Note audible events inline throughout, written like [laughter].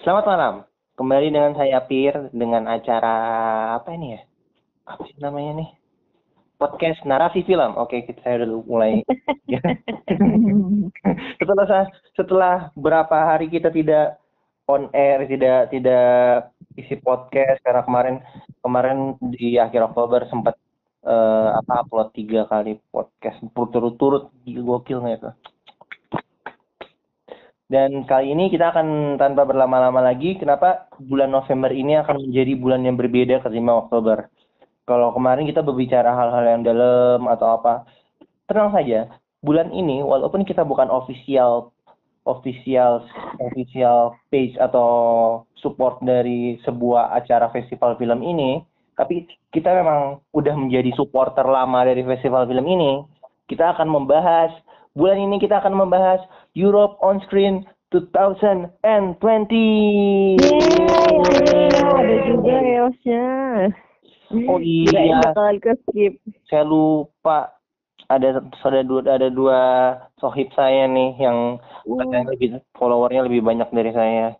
Selamat malam. Kembali dengan saya Pir dengan acara apa ini ya? Apa sih namanya nih? Podcast narasi film. Oke, kita saya udah mulai. [laughs] setelah setelah berapa hari kita tidak on air, tidak tidak isi podcast karena kemarin kemarin di akhir Oktober sempat uh, apa upload tiga kali podcast berturut-turut gokil nggak itu? Dan kali ini kita akan tanpa berlama-lama lagi, kenapa bulan November ini akan menjadi bulan yang berbeda ketimbang Oktober. Kalau kemarin kita berbicara hal-hal yang dalam atau apa, tenang saja. Bulan ini, walaupun kita bukan official official official page atau support dari sebuah acara festival film ini, tapi kita memang udah menjadi supporter lama dari festival film ini. Kita akan membahas bulan ini kita akan membahas Europe on Screen 2020. Yeay, ada juga Eosnya. Oh iya. bakal ke skip. Saya lupa ada ada dua ada dua sohib saya nih yang uh. lebih followernya lebih banyak dari saya.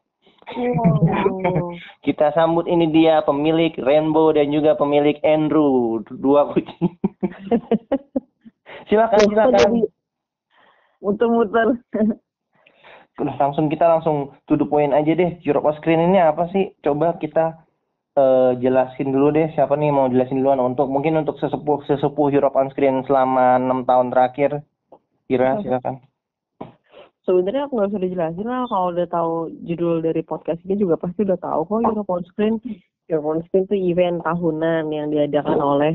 Wow. [laughs] Kita sambut ini dia pemilik Rainbow dan juga pemilik Andrew dua kucing. [laughs] silakan silakan muter-muter. Udah langsung kita langsung to the point aja deh. Europe on Screen ini apa sih? Coba kita uh, jelasin dulu deh. Siapa nih mau jelasin duluan untuk mungkin untuk sesepuh sesepuh Europe on Screen selama enam tahun terakhir. Kira silakan. Sebenarnya aku nggak usah dijelasin lah. Kalau udah tahu judul dari podcast ini juga pasti udah tahu kok Europe on Screen. Europe on Screen itu event tahunan yang diadakan oleh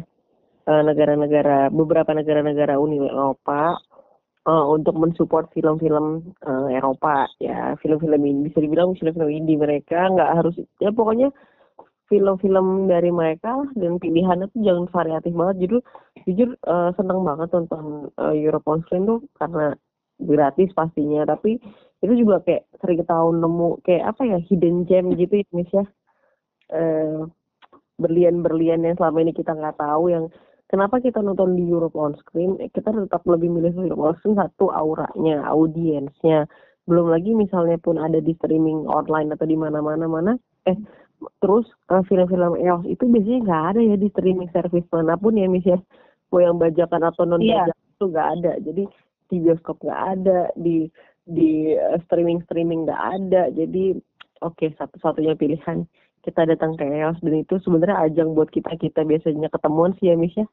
eh, negara-negara uh, beberapa negara-negara Uni Eropa uh, untuk mensupport film-film uh, Eropa ya. Film-film ini bisa dibilang film-film indie mereka nggak harus ya pokoknya film-film dari mereka dan pilihannya tuh jangan variatif banget. Jujur jujur uh, seneng banget nonton uh, Europe on Screen tuh karena gratis pastinya. Tapi itu juga kayak sering tahun nemu kayak apa ya hidden gem gitu ya Miss ya. Uh, berlian-berlian yang selama ini kita nggak tahu yang kenapa kita nonton di Europe on screen? Eh, kita tetap lebih milih Europe on screen satu auranya audiensnya. Belum lagi misalnya pun ada di streaming online atau di mana-mana mana eh terus uh, film-film EOS itu biasanya nggak ada ya di streaming service mana pun ya mis ya. Mau yang bajakan atau non bajakan yeah. itu nggak ada. Jadi di bioskop nggak ada di di uh, streaming streaming nggak ada. Jadi oke okay, satu-satunya pilihan kita datang ke EOS. Dan itu sebenarnya ajang buat kita kita biasanya ketemuan sih ya Miss ya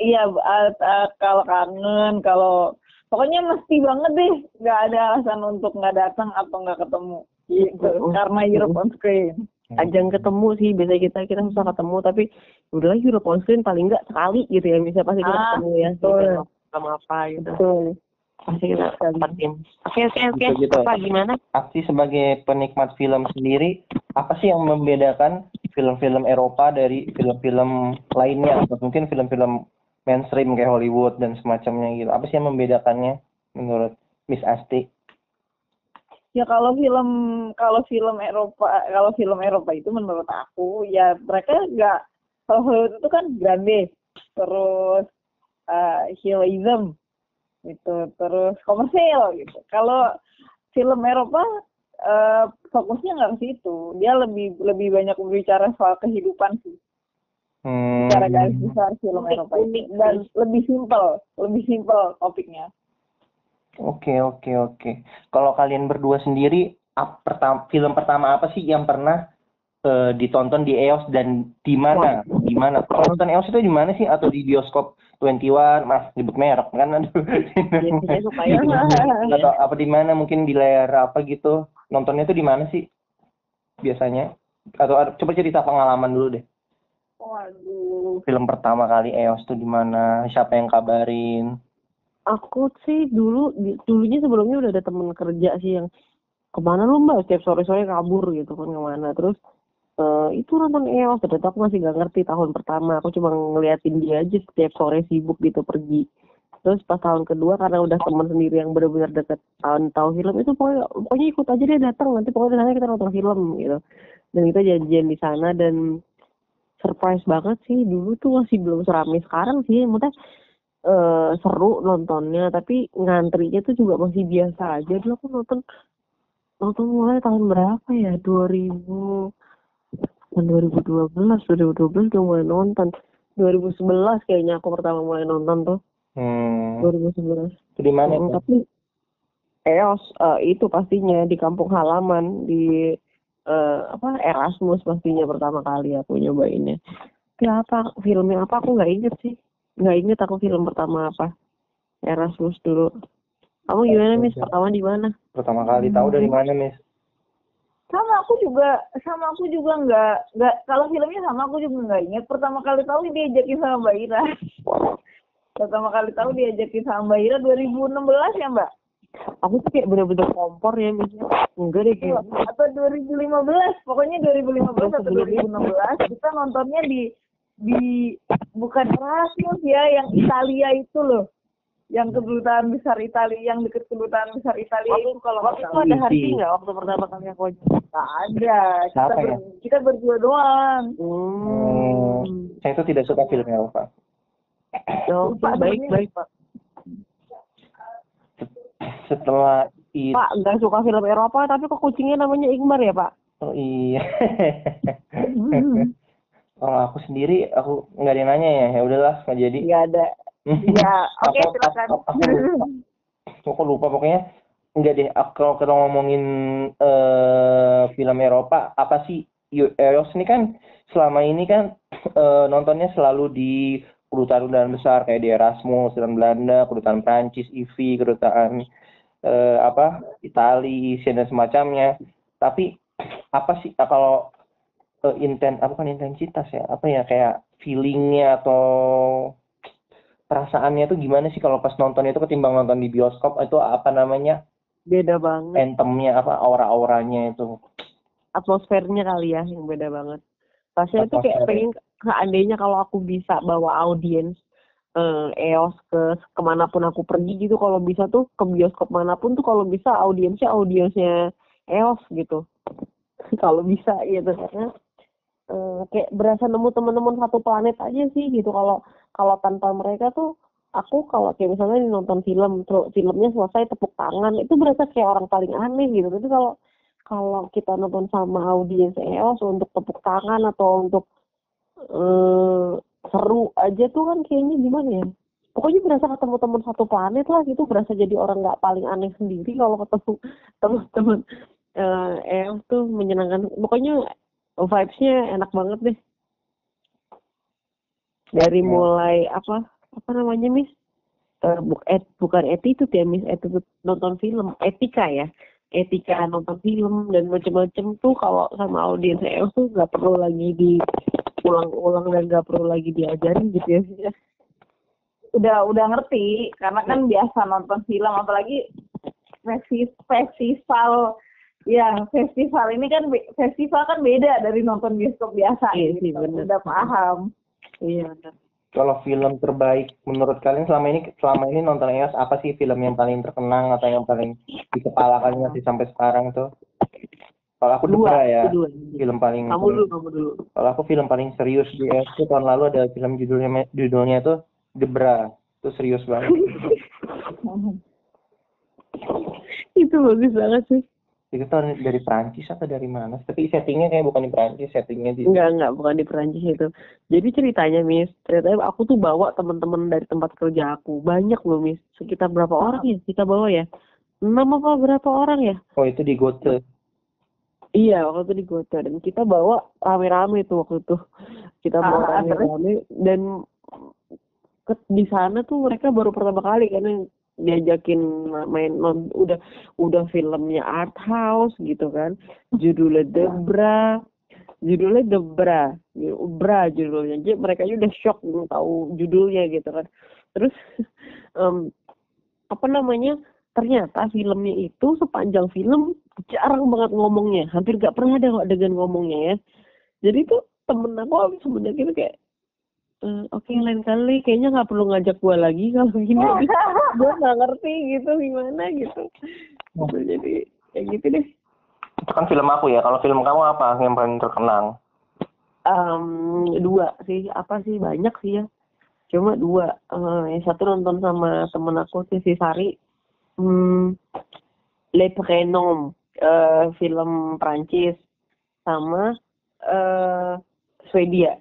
iya uh, uh, kalau kangen kalau pokoknya mesti banget deh nggak ada alasan untuk nggak datang atau nggak ketemu. Gitu karena Europe on screen. Ajang ketemu sih biasanya kita kita susah ketemu tapi udahlah Europe on screen paling nggak sekali gitu ya bisa pasti kita ah, ketemu ya betul. sama apa gitu. Betul. Pasti kita tim. Oke oke oke. Gitu. apa gimana? Aksi sebagai penikmat film sendiri apa sih yang membedakan film-film Eropa dari film-film lainnya? Atau mungkin film-film mainstream kayak Hollywood dan semacamnya gitu. Apa sih yang membedakannya menurut Miss Asti? Ya kalau film kalau film Eropa kalau film Eropa itu menurut aku ya mereka nggak kalau Hollywood itu kan grande. Terus uh, heroism gitu. Terus komersial gitu. Kalau film Eropa uh, fokusnya nggak ke situ. Dia lebih lebih banyak berbicara soal kehidupan sih hmm. cara garis besar film Eropa ini dan lebih simpel lebih simpel topiknya. Oke oke oke. Kalau kalian berdua sendiri ap, pertama, film pertama apa sih yang pernah uh, ditonton di EOS dan di mana? Di mana? Kalau nonton EOS itu di mana sih? Atau di bioskop 21 mas nyebut merek kan? Aduh. Ya, [laughs] atau apa di mana? Mungkin di layar apa gitu. Nontonnya tuh di mana sih? Biasanya? Atau coba cerita pengalaman dulu deh. Waduh. Film pertama kali EOS tuh di mana? Siapa yang kabarin? Aku sih dulu dulunya sebelumnya udah ada temen kerja sih yang ke mana lu mbak? Setiap sore sore kabur gitu kan ke mana? Terus uh, itu nonton EOS. Ternyata aku masih gak ngerti tahun pertama. Aku cuma ngeliatin dia aja setiap sore sibuk gitu pergi. Terus pas tahun kedua karena udah teman sendiri yang benar-benar deket tahun tahu film itu pokoknya, pokoknya ikut aja dia datang nanti pokoknya sana kita nonton film gitu. Dan kita janjian di sana dan surprise banget sih. Dulu tuh masih belum seramai sekarang sih. Maksudnya uh, seru nontonnya tapi ngantrinya tuh juga masih biasa aja. Dulu aku nonton nonton mulai tahun berapa ya? 2000 tahun 2012 2012 udah mulai nonton. 2011 kayaknya aku pertama mulai nonton tuh. Hmm. 2011 Itu di mana? Hmm, tapi EOS eh, itu pastinya di kampung halaman di eh, apa Erasmus pastinya pertama kali aku nyobainnya. Tapi apa filmnya apa aku nggak inget sih. Nggak inget aku film pertama apa. Erasmus dulu. Kamu gimana Miss? Pertama di mana? Pertama kali tahu dari mana, Miss? sama aku juga sama aku juga nggak nggak kalau filmnya sama aku juga nggak ingat pertama kali tahu diajakin sama Mbak Ira pertama kali tahu diajakin sama Mbak Ira 2016 ya Mbak Aku tuh kayak bener-bener kompor ya Miss. Enggak deh kayak. atau 2015 pokoknya 2015 atau 2016 kita nontonnya di di bukan Erasmus ya yang Italia itu loh yang kedutaan besar Italia yang deket kedutaan besar Italia itu kalau Waktu itu ada hari Isi. nggak waktu pertama kali aku aja? nggak ada kita Siapa ber- ya? kita berdua doang Hmm. Saya itu tidak suka film Eropa. Oh, Pak, baik baik Pak. Setelah itu, Pak nggak suka film Eropa tapi kok kucingnya namanya Ingmar ya Pak? oh iya. [laughs] Kalau aku sendiri, aku nggak ada yang nanya ya. Ya udahlah, nggak jadi. nggak ada [laughs] ya oke silakan aku- aku lupa. Aku lupa pokoknya. Enggak deh, kalau kita ngomongin eh, film Eropa, apa sih? EOS ini kan selama ini kan eh, nontonnya selalu di kedutaan-kedutaan besar kayak di Erasmus, kedutaan Belanda, kedutaan Prancis, IVI, kedutaan eh, apa Itali, Asia dan semacamnya. Tapi apa sih ah, kalau eh, inten apa kan intensitas ya? Apa ya kayak feelingnya atau perasaannya tuh gimana sih kalau pas nonton itu ketimbang nonton di bioskop itu apa namanya Beda banget. entemnya apa aura-auranya itu Atmosfernya kali ya yang beda banget. Rasanya tuh kayak pengen seandainya kalau aku bisa bawa audiens eh, EOS ke ke mana pun aku pergi gitu kalau bisa tuh ke bioskop mana pun tuh kalau bisa audiensnya audiensnya EOS gitu. [laughs] Kalau bisa gitu karena eh, kayak berasa nemu teman-teman satu planet aja sih gitu. Kalau kalau tanpa mereka tuh aku kalau kayak misalnya nonton film terus filmnya selesai tepuk tangan itu berasa kayak orang paling aneh gitu. Tapi kalau kalau kita nonton sama audiens EOS untuk tepuk tangan atau untuk eh seru aja tuh kan kayaknya gimana ya? Pokoknya berasa ketemu teman satu planet lah gitu berasa jadi orang nggak paling aneh sendiri kalau ketemu [laughs] teman-teman eh EOS tuh menyenangkan. Pokoknya vibes-nya enak banget deh. Dari Ya. mulai apa apa namanya Miss? Eh, bu- et- bukan attitude ya Miss attitude nonton film. Etika ya. Etika nonton film dan macam-macam tuh kalau sama audiens EOS tuh nggak perlu lagi diulang-ulang dan nggak perlu lagi diajarin gitu ya udah udah ngerti karena kan biasa nonton film apalagi festi- festival ya festival ini kan festival kan beda dari nonton bioskop biasa Iya sih, gitu. bener. udah paham iya benar. kalau film terbaik menurut kalian selama ini selama ini nonton EOS apa sih film yang paling terkenang atau yang paling di kepala kalian masih sampai sekarang tuh kalau aku dua ya kedua film paling kamu dulu kamu dulu kalau aku film paling serius di tuh tahun lalu ada film judulnya judulnya tuh Debra itu serius banget [laughs] itu bagus banget sih itu tahun dari Prancis atau dari mana tapi settingnya kayak bukan di Prancis settingnya di Enggak, enggak, bukan di Perancis itu. Jadi ceritanya, Miss, ceritanya aku tuh bawa teman-teman dari tempat kerja aku. Banyak loh, Miss. Sekitar berapa orang ya kita bawa ya? Enam apa berapa orang ya? oh itu di Gote Iya, waktu itu di Gota. Dan kita bawa rame-rame tuh waktu itu. Kita bawa Ah, rame-rame. Dan ke, di sana tuh mereka baru pertama kali kan yang diajakin main non udah udah filmnya art house gitu kan. Judulnya Debra. Judulnya Debra. Bra judulnya. Jadi mereka udah shock belum tahu judulnya gitu kan. Terus [laughs] em, apa namanya ternyata filmnya itu sepanjang film jarang banget ngomongnya. Hampir gak pernah ada adegan ngomongnya ya. Jadi tuh temen aku habis semenjak itu kayak "Eh, oke lain kali kayaknya nggak perlu ngajak gua lagi kalau gini [laughs] gue nggak ngerti gitu gimana gitu. Gitu, jadi kayak gitu deh. Itu kan film aku ya. Kalau film kamu apa yang paling terkenang? Em, dua sih. Apa sih? Banyak sih ya. Cuma dua. Eh, yang satu nonton sama temen aku sih si Sari hmm, Le Prénom eh, film Prancis sama eh Swedia.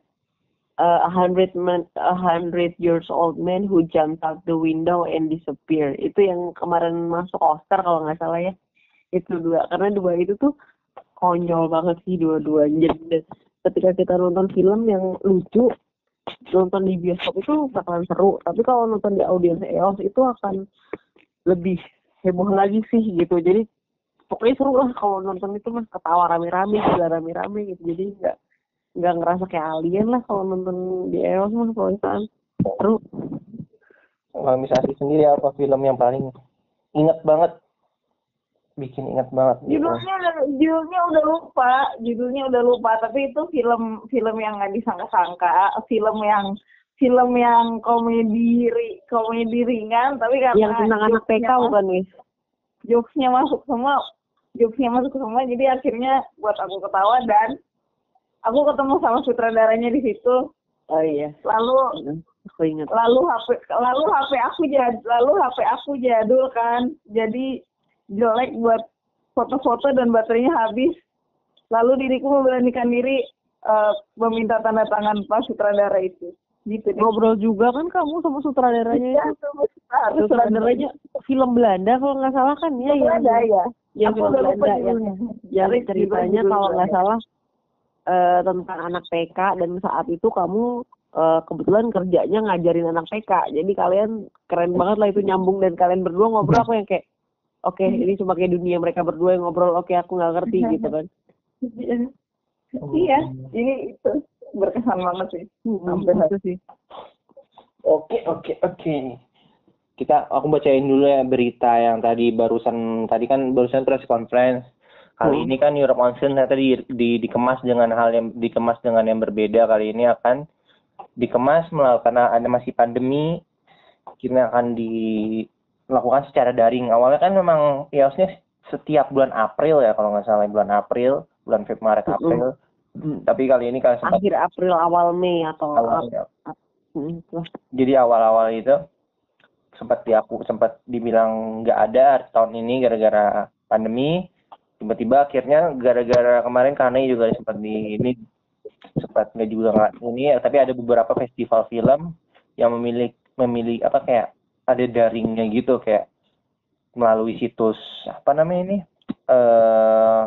Eh, a hundred man, a hundred years old man who jumped out the window and disappear. Itu yang kemarin masuk Oscar kalau nggak salah ya. Itu dua karena dua itu tuh konyol banget sih dua-duanya. Jadi ketika kita nonton film yang lucu, nonton di bioskop itu bakalan seru. Tapi kalau nonton di audiens EOS itu akan lebih heboh lagi sih gitu. Jadi pokoknya seru lah kalau nonton itu mah ketawa rame-rame, gila rame-rame gitu. Jadi nggak nggak ngerasa kayak alien lah kalau nonton di EOS mah kalau misalkan seru. Kalau misalnya sendiri apa film yang paling inget banget bikin inget banget gitu. judulnya judulnya udah lupa judulnya udah lupa tapi itu film film yang nggak disangka-sangka film yang film yang komedi ri- komedi ringan tapi karena Yang tentang anak PK bukan wis? jokesnya masuk semua jokesnya masuk semua jadi akhirnya buat aku ketawa dan aku ketemu sama sutradaranya di situ. Oh iya, lalu aku ingat. lalu HP lalu HP aku jad lalu HP aku jadul kan. Jadi jelek buat foto-foto dan baterainya habis. Lalu diriku memberanikan diri eh, meminta tanda tangan pak sutradara itu gitu deh. Ngobrol juga kan kamu sama sutradaranya Iya, itu. sama sutradara. Sutradaranya film Belanda kalau nggak salah kan ya yang Belanda ya yang film Belanda yang judulnya. yang Cari ceritanya kalau nggak Belanda. salah eh, tentang anak PK dan saat itu kamu eh, kebetulan kerjanya ngajarin anak PK jadi kalian keren banget lah itu nyambung dan kalian berdua ngobrol aku yang kayak oke ini cuma kayak dunia mereka berdua yang ngobrol oke aku nggak ngerti gitu kan iya ini itu berkesan banget sih Sampai Hmm, itu sih Oke, oke, oke. Kita aku bacain dulu ya berita yang tadi barusan tadi kan barusan press conference. Kali Hmm. ini kan Europe Council ternyata di, di, dikemas dengan hal yang dikemas dengan yang berbeda. Kali ini akan dikemas melalui karena ada masih pandemi. Akhirnya akan dilakukan secara daring. Awalnya kan memang ya setiap bulan April ya kalau nggak salah bulan April, bulan Februari Maret Mm-mm. April. Hmm, Tapi kali ini kan sempat akhir April awal Mei atau awalnya Hmm, lah. jadi awal-awal itu sempat di aku sempat dibilang nggak ada tahun ini gara-gara pandemi tiba-tiba akhirnya gara-gara kemarin karena juga sempat di ini sempat nggak juga nggak ini tapi ada beberapa festival film yang memilih memilih apa kayak ada daringnya gitu kayak melalui situs apa namanya ini eh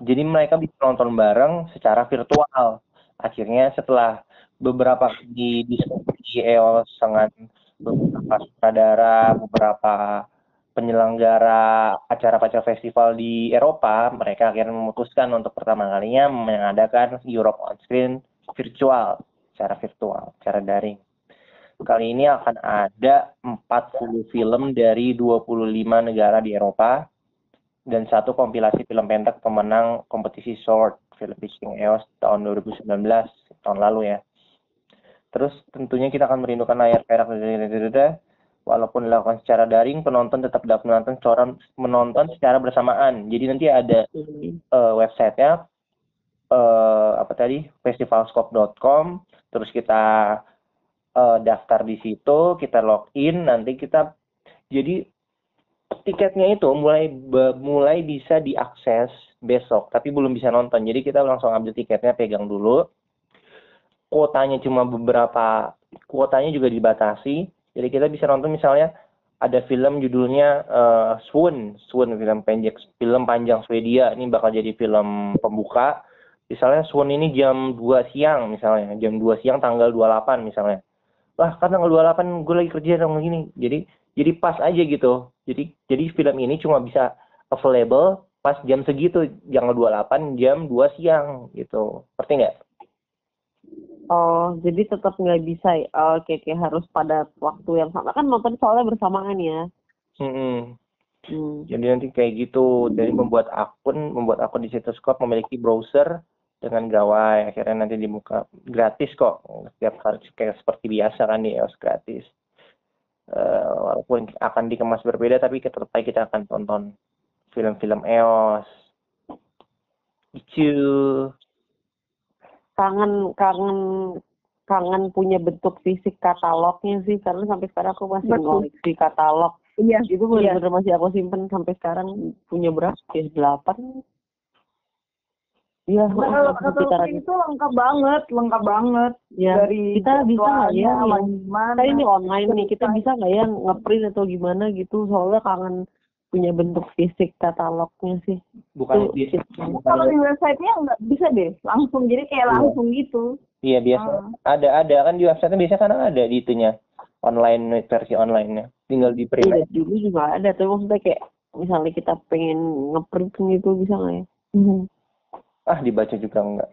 jadi mereka bisa nonton bareng secara virtual akhirnya setelah beberapa di diskusi EOS dengan beberapa sutradara, beberapa penyelenggara acara-acara festival di Eropa, mereka akhirnya memutuskan untuk pertama kalinya mengadakan Europe on Screen virtual, secara virtual, secara daring. Kali ini akan ada 40 film dari 25 negara di Eropa dan satu kompilasi film pendek pemenang kompetisi short film pitching EOS tahun 2019 tahun lalu ya. Terus tentunya kita akan merindukan layar perak walaupun dilakukan secara daring penonton tetap dapat menonton secara menonton secara bersamaan. Jadi nanti ada eh, websitenya eh, apa tadi festivalscope.com terus kita eh, daftar di situ kita login nanti kita jadi tiketnya itu mulai mulai bisa diakses besok tapi belum bisa nonton. Jadi kita langsung ambil tiketnya pegang dulu. Kuotanya cuma beberapa kuotanya juga dibatasi. Jadi kita bisa nonton misalnya ada film judulnya eh, Swoon Swoon film panjang film panjang Swedia. Ini bakal jadi film pembuka. Misalnya Swoon ini jam 2 siang misalnya. Jam 2 siang tanggal 28 misalnya. Wah kan tanggal 28 gue lagi kerja dong gini. Jadi jadi pas aja gitu jadi jadi film ini cuma bisa available pas jam segitu tanggal 28 jam 2 siang gitu ngerti nggak Oh, jadi tetap nggak bisa ya? Oh, Oke, oke, harus pada waktu yang sama. Kan nonton soalnya bersamaan ya. Mm-mm. Hmm. Jadi nanti kayak gitu. Jadi membuat akun, membuat akun di situs Scope memiliki browser dengan gawai. Akhirnya nanti dibuka gratis kok. Setiap hari kayak seperti biasa kan di EOS gratis. Eh, walaupun akan dikemas berbeda, tapi tetap aja kita akan tonton film-film EOS. Gitu. Kangen, kangen, kangen punya bentuk fisik katalognya sih. Karena sampai sekarang aku masih ngoleksi katalog. Iya, itu iya. benar-benar masih aku simpen sampai sekarang punya berapa PS8 Iya, Nah, kalau kata sekitaran Lupin itu lengkap banget, lengkap banget. Ya, Dari kita bisa nggak ya kita ini online nih, kita bisa nggak ya ngeprint atau gimana gitu? Soalnya kangen punya bentuk fisik katalognya sih. bukan Itu di kita- Kalau di website-nya nggak bisa deh, langsung. Jadi kayak Iya. langsung gitu. iya biasa Ah. ada ada kan di website biasanya kan ada di itunya online versi online-nya tinggal di print Iya, dulu juga ada, tapi maksudnya kayak misalnya kita pengen ngeprint gitu bisa nggak ya? Ah dibaca juga enggak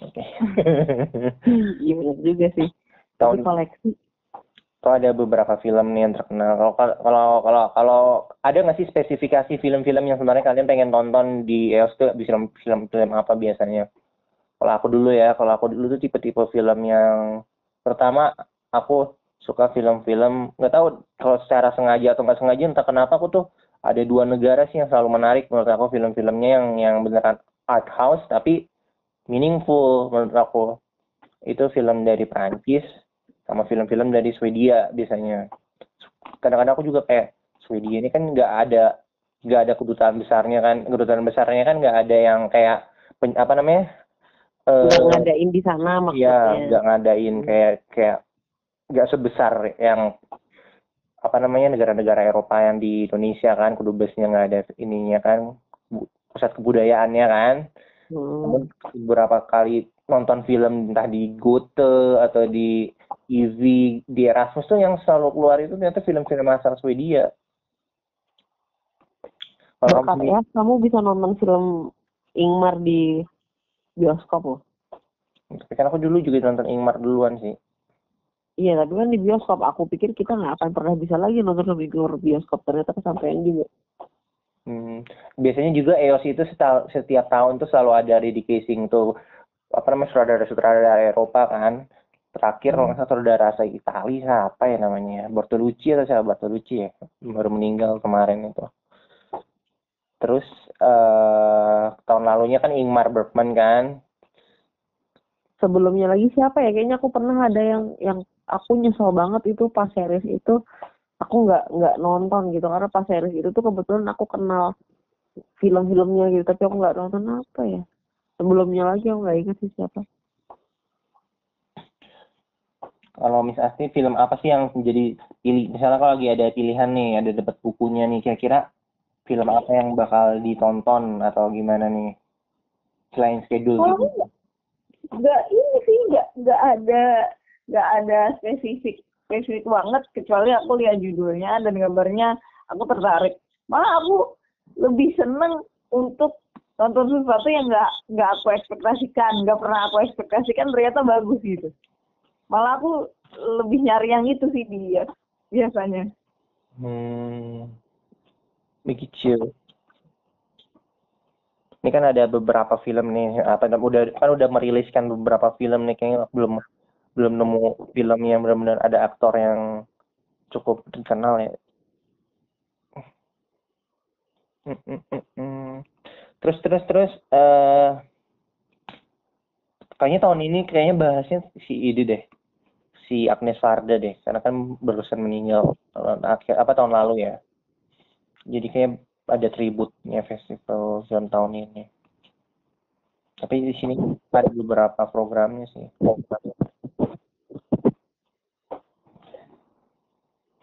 oke [laughs] Iya benar juga sih. Tapi tahun koleksi. Tuh ada beberapa film nih yang terkenal. Kalau kalau kalau kalau ada nggak sih spesifikasi film-film yang sebenarnya kalian pengen tonton di EOS tuh film film film apa biasanya? Kalau aku dulu ya, kalau aku dulu tuh tipe-tipe film yang pertama aku suka film-film nggak tahu kalau secara sengaja atau nggak sengaja entah kenapa aku tuh ada dua negara sih yang selalu menarik menurut aku film-filmnya yang yang beneran art house tapi meaningful menurut aku itu film dari Prancis sama film-film dari Swedia biasanya kadang-kadang aku juga kayak Swedia ini kan nggak ada nggak ada kedutaan besarnya kan kedutaan besarnya kan nggak ada yang kayak pen- apa namanya eh, Nggak ngadain di sana Iya, maksudnya. nggak ngadain Hmm. kayak kayak nggak sebesar yang apa namanya negara-negara Eropa yang di Indonesia kan kedubesnya nggak ada ininya kan pusat kebudayaannya kan. Hmm. Beberapa kali nonton film entah di Goethe atau di EV di Erasmus tuh yang selalu keluar itu ternyata film-film asal Swedia. Kalau kamu ya, kamu bisa nonton film Ingmar di bioskop loh. tapi kan aku dulu juga nonton Ingmar duluan sih. Iya, tapi kan di bioskop. Aku pikir kita nggak akan pernah bisa lagi nonton film di luar bioskop. Ternyata kesampaian juga. Hmm, biasanya juga EOS itu seta- setiap tahun tuh selalu ada dedicating tuh apa namanya sutradara-sutradara Eropa kan. Terakhir kalau nggak salah sutradara asal Italia siapa ya namanya Bertolucci atau siapa Bertolucci ya baru meninggal kemarin itu. Terus eh tahun lalunya kan Ingmar Bergman kan. Sebelumnya lagi siapa ya? Kayaknya aku pernah ada yang yang aku nyesel banget itu pas series itu aku nggak nggak nonton gitu. Karena pas series itu tuh kebetulan aku kenal film-filmnya gitu tapi aku nggak nonton apa ya. Sebelumnya lagi aku nggak ingat sih siapa. Kalau Miss Asti film apa sih yang menjadi pilih? Misalnya kalau lagi ada pilihan nih ada dapat bukunya nih kira-kira film apa yang bakal ditonton atau gimana nih? Selain schedule Kalau gitu. nggak nggak ini sih nggak nggak ada nggak ada spesifik spesifik banget kecuali aku lihat judulnya dan gambarnya aku tertarik. Malah aku lebih seneng untuk nonton sesuatu yang nggak nggak aku ekspektasikan nggak pernah aku ekspektasikan ternyata bagus gitu. Malah aku lebih nyari yang itu sih dia biasanya. Hmm, begitu. Ini kan ada beberapa film nih, apa udah kan udah meriliskan beberapa film nih, kayaknya belum belum nemu film yang benar-benar ada aktor yang cukup terkenal ya. Hmm, hmm, hmm. Terus terus terus, eh kayaknya tahun ini kayaknya bahasnya si ini deh, si Agnes Varda deh, karena kan barusan meninggal tahun akhir apa tahun lalu ya. Jadi kayak ada tributnya festival film tahun ini. Tapi di sini ada beberapa programnya sih.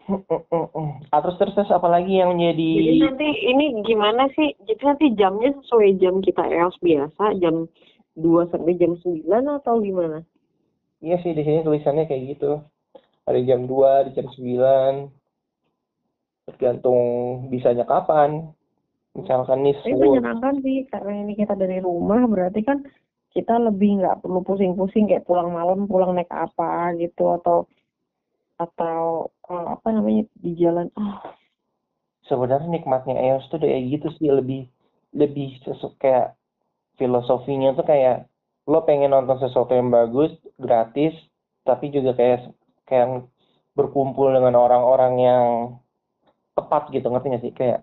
Ah, terus terus terus apalagi yang jadi jadi nanti ini gimana sih jadi nanti jamnya sesuai jam kita EOS biasa jam 2 sampai jam 9 atau gimana Iya sih di sini tulisannya kayak gitu. Ada jam 2, ada jam 9. Tergantung bisanya kapan. Misalkan nih full. menyenangkan sih karena ini kita dari rumah berarti kan kita lebih nggak perlu pusing-pusing kayak pulang malam pulang naik apa gitu atau atau eh, apa namanya di jalan ah. Sebenarnya nikmatnya EOS tuh kayak gitu sih lebih lebih sesu kayak filosofinya tuh kayak lo pengen nonton sesuatu yang bagus gratis tapi juga kayak kayak berkumpul dengan orang-orang yang tepat gitu ngerti nggak sih? Kayak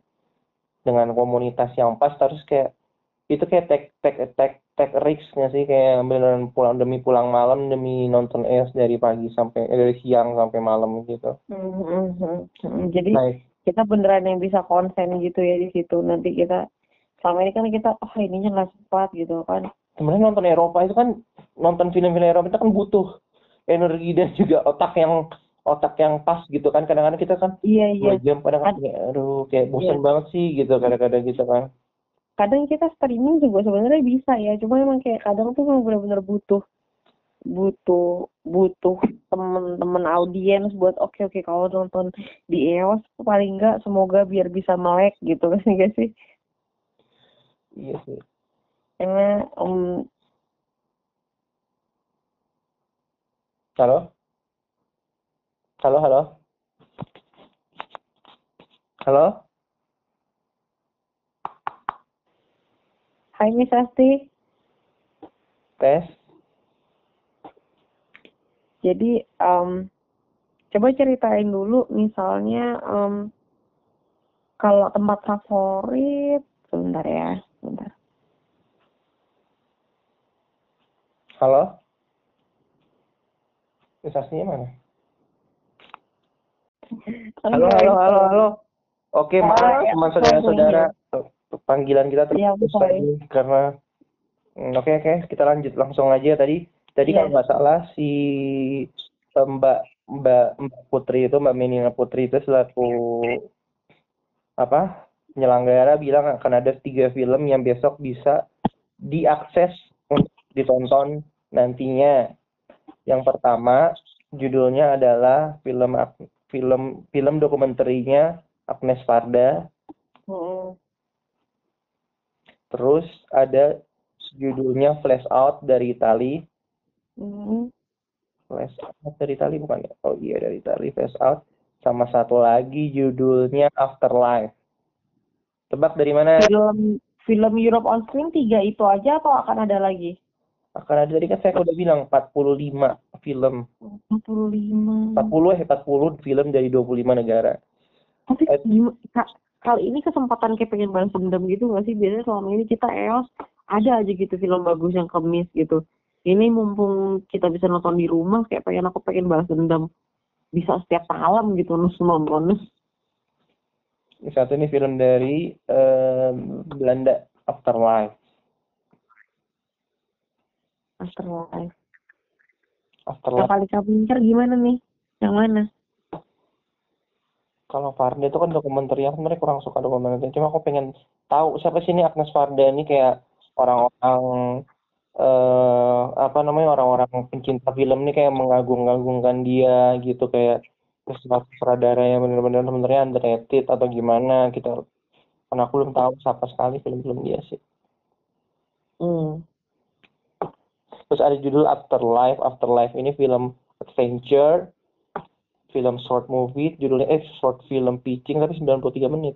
dengan komunitas yang pas terus kayak itu kayak take take take take risk nggak sih kayak beneran pulang demi pulang malam demi nonton EOS dari pagi sampai eh, dari siang sampai malam gitu. Hmm, hmm, hmm, hmm. jadi naik. kita beneran yang bisa konsen gitu ya di situ. Nanti kita selama ini kan kita oh ininya nggak sempat gitu kan. Sebenarnya nonton Eropa itu kan nonton film-film Eropa itu kan butuh energi dan juga otak yang otak yang pas gitu kan. Kadang-kadang kita kan iya iya. dua jam kadang-kadang kayak, aduh kayak bosan Iya. banget sih gitu kadang-kadang gitu kan kadang kita streaming juga sebenarnya bisa ya cuma emang kayak kadang tuh memang benar-benar butuh butuh butuh temen-temen audiens buat oke oke kalau nonton di EOS paling enggak semoga biar bisa melek gitu kan [laughs] enggak sih? Iya sih. Karena um, halo? Halo halo? Halo Hai Miss Asti. Tes. Jadi em, coba ceritain dulu misalnya em, kalau tempat favorit sebentar ya sebentar. Halo? Sasnya mana? Halo, halo, halo, halo. Oke, maaf teman saudara-saudara. Panggilan kita Iya, terputus sorry. lagi karena Hmm, oke oke kita lanjut langsung aja tadi. Tadi Iya. kalau nggak salah si Mbak Mbak Mbak Putri itu Mbak Menina Putri itu selaku apa penyelenggara bilang akan ada tiga film yang besok bisa diakses untuk ditonton nantinya. Yang pertama judulnya adalah film film film dokumenterinya Agnes Varda. Mm-mm. Terus ada judulnya Flash Out dari Itali. Mm-mm. Flash Out dari Itali bukan ya? Oh iya dari Itali Flash Out. Sama satu lagi judulnya Afterlife. Tebak dari mana? film film Europe on Screen tiga itu aja atau akan ada lagi Akan ada tadi kan saya udah bilang 45 film. 45 40 eh 40 film dari 25 negara. tapi Eh. gimana Kak, kali ini kesempatan kayak pengen balas dendam gitu nggak sih? Biasanya selama ini kita EOS ada aja gitu film bagus yang kemis gitu. Ini mumpung kita bisa nonton di rumah kayak pengen aku pengen balas dendam. Bisa setiap malam gitu nus nonton Satu ini film dari eh, Belanda Afterlife. Afterlife. Afterlife. kali kamu gimana nih? Yang mana Kalau Farda itu kan dokumenter yang sebenarnya kurang suka dokumenter. Cuma aku pengen tahu siapa sih ini Agnes Farda ini kayak orang-orang eh apa namanya orang-orang pencinta film ini kayak mengagung-agungkan dia gitu kayak sutradara yang benar-benar sebenarnya underrated atau gimana gitu. Karena aku belum tahu siapa sekali film-film dia sih. hmm. Terus ada judul Afterlife. Afterlife ini film adventure, film short movie, judulnya eh short film pitching tapi 93 menit.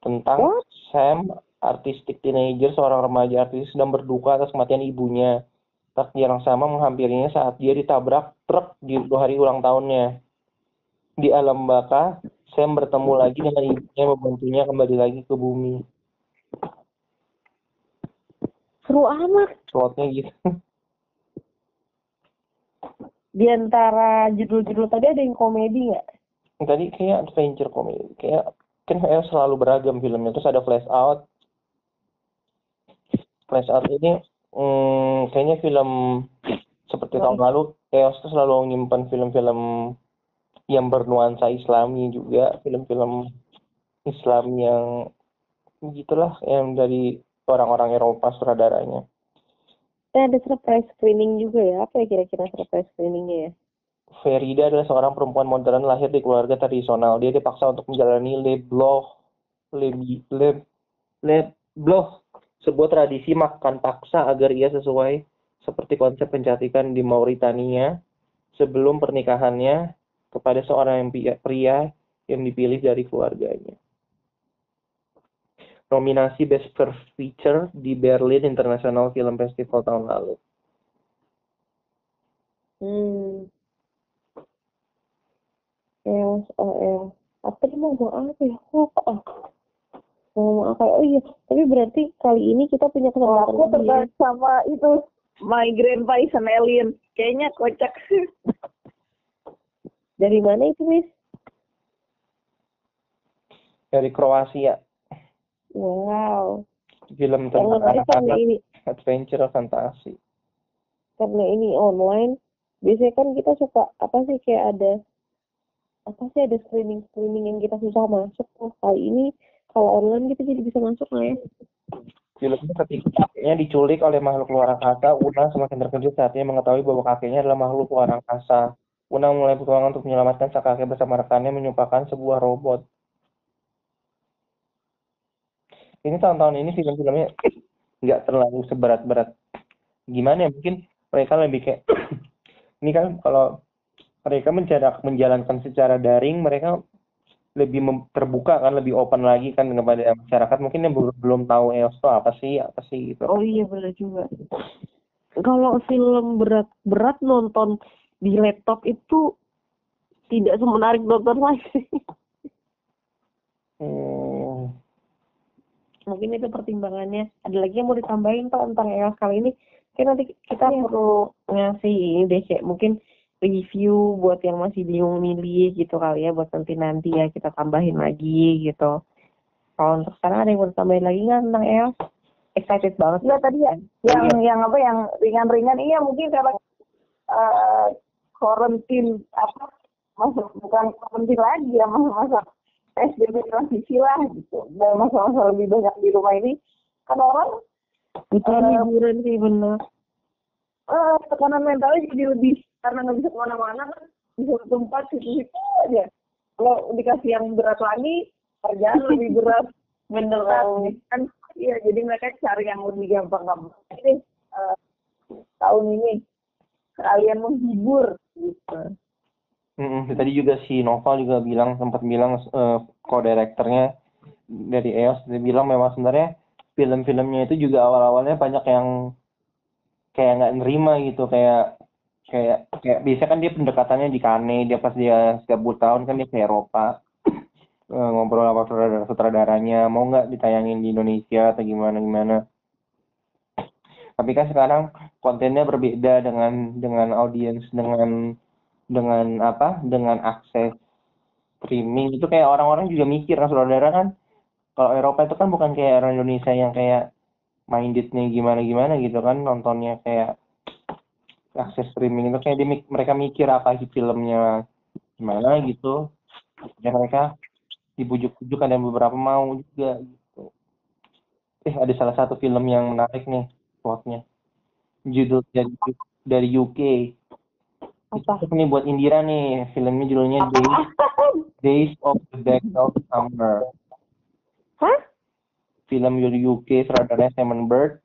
Tentang What? Sam, artistik teenager, seorang remaja artis sedang berduka atas kematian ibunya. Takdir yang sama menghampirinya saat dia ditabrak truk di dua hari ulang tahunnya. Di alam baka, Sam bertemu lagi dengan ibunya membantunya kembali lagi ke bumi. seru amat Plotnya gitu. [laughs] di antara judul-judul tadi ada yang komedi nggak? Tadi kayak adventure comedy kayak kan kayak selalu beragam filmnya terus ada Flash Out. Flash Out ini hmm, kayaknya film seperti tahun lalu Chaos tuh selalu menyimpan film-film yang bernuansa Islami juga film-film Islam yang gitulah yang dari orang-orang Eropa sutradaranya Eh, ada surprise screening juga ya apa ya kira-kira surprise screeningnya ya Ferida adalah seorang perempuan modern lahir di keluarga tradisional. Dia dipaksa untuk menjalani le bloh, le, le, le bloh, sebuah tradisi makan paksa agar ia sesuai seperti konsep pencantikan di Mauritania sebelum pernikahannya kepada seorang pria yang dipilih dari keluarganya. Nominasi Best First Feature di Berlin International Film Festival tahun lalu. hmm. EOS oh EOS apa tadi mau ngomong apa ya? Lupa ah. Mau ngomong apa oh iya tapi berarti kali ini kita punya kesempatan aku lagi ya. tertarik sama itu My Grandpa is an Alien. Kayaknya kocak. Dari mana itu Miss? Dari Kroasia Wow. film tentang anak-anak ini. adventure fantasi. Karena ini online biasanya kan kita suka apa sih kayak ada apa sih ada screening screening yang kita susah masuk. Oh, kali ini kalau online kita jadi bisa masuk lah ya? Filmnya ketika kakeknya diculik oleh makhluk luar angkasa Una semakin terkejut saat ia mengetahui bahwa kakeknya adalah makhluk luar angkasa. Una mulai berjuang untuk menyelamatkan sang kakek bersama rekannya menyumpakan sebuah robot ini tahun-tahun ini film-filmnya nggak terlalu seberat-berat. Gimana ya mungkin mereka lebih kayak [clears throat] ini kan kalau mereka menjarak menjalankan secara daring mereka lebih terbuka kan lebih open lagi kan kepada masyarakat. Mungkin yang belum belum tahu EOS itu apa sih apa sih gitu. Oh iya benar juga. Kalau film berat-berat nonton di laptop itu tidak semenarik nonton live sih Hmm, mungkin itu pertimbangannya. Ada lagi yang mau ditambahin pak tentang EOS kali ini? Kayak nanti kita Iya. perlu ngasih ini deh kayak mungkin review buat yang masih bingung milih gitu kali ya buat nanti nanti ya kita tambahin lagi gitu. Kalau untuk sekarang ada yang mau ditambahin lagi nggak tentang EOS excited banget. Enggak tadi ya, yang yang apa yang ringan-ringan. Iya mungkin karena eh quarantine apa masuk bukan quarantine lagi ya masa-masa PSBB transisi lah gitu. Dan masa-masa lebih banyak di rumah ini kan orang itu Eh, liburan sih bener. eh, tekanan mentalnya jadi lebih karena nggak bisa ke mana-mana kan. Di satu tempat situ-situ aja. Kalau dikasih yang berat lagi kerjaan lebih berat. [laughs] Bener berat kan iya jadi mereka cari yang lebih gampang-gampang ini eh, tahun ini kalian menghibur gitu mm-mm. tadi juga si Noval juga bilang sempat bilang eh, co-directornya dari EOS dia bilang memang sebenarnya film-filmnya itu juga awal-awalnya banyak yang kayak nggak nerima gitu kayak kayak kayak biasa kan dia pendekatannya di Cannes dia pas dia setiap tahun kan dia ke Eropa [sniffs] eh, ngobrol sama sutradara sutradaranya mau nggak ditayangin di Indonesia atau gimana gimana tapi kan sekarang kontennya berbeda dengan dengan audiens dengan dengan apa dengan akses streaming itu kayak orang-orang juga mikir kan saudara kan. Kalau Eropa itu kan bukan kayak orang Indonesia yang kayak mindednya gimana gimana gitu kan. Nontonnya kayak akses streaming itu kayak dia mereka mikir apa sih filmnya gimana gitu. Dan mereka dibujuk-bujuk ada beberapa mau juga gitu. Eh ada salah satu film yang menarik nih plotnya. Judul dari dari UK apa? Itu nih buat Indira nih filmnya judulnya Days Days of the Dead of Summer. Hah? Film dari UK saudaranya Simon Bird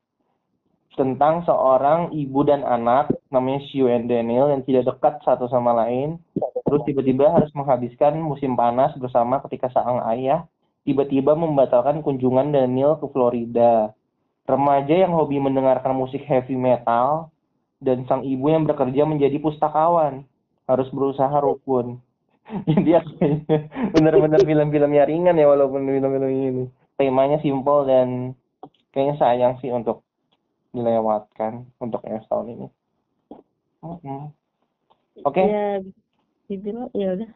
tentang seorang ibu dan anak namanya Sue and Daniel yang tidak dekat satu sama lain terus tiba-tiba harus menghabiskan musim panas bersama ketika sang ayah tiba-tiba membatalkan kunjungan Daniel ke Florida. Remaja yang hobi mendengarkan musik heavy metal dan sang ibu yang bekerja menjadi pustakawan. Harus berusaha rukun. [laughs] Jadi bener-bener film-filmnya ringan ya walaupun film-film ini. Temanya simpel dan kayaknya sayang sih untuk dilewatkan untuk yang tahun ini. Oke. Ya dibilang ya udah.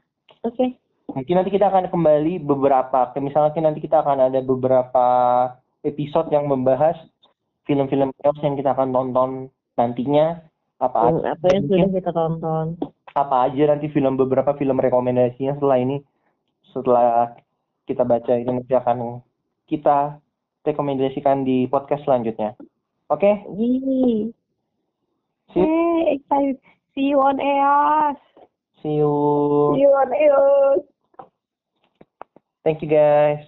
Oke. Mungkin nanti kita akan kembali beberapa misalnya nanti kita akan ada beberapa episode yang membahas film-film yang kita akan tonton nantinya apa Hmm, apa yang sudah kita tonton apa aja nanti film beberapa film rekomendasinya setelah ini setelah kita baca ini nanti akan kita rekomendasikan di podcast selanjutnya oke Yee. see, you- Hey, excited. See you on EOS. see you Yuk, ayo. thank you guys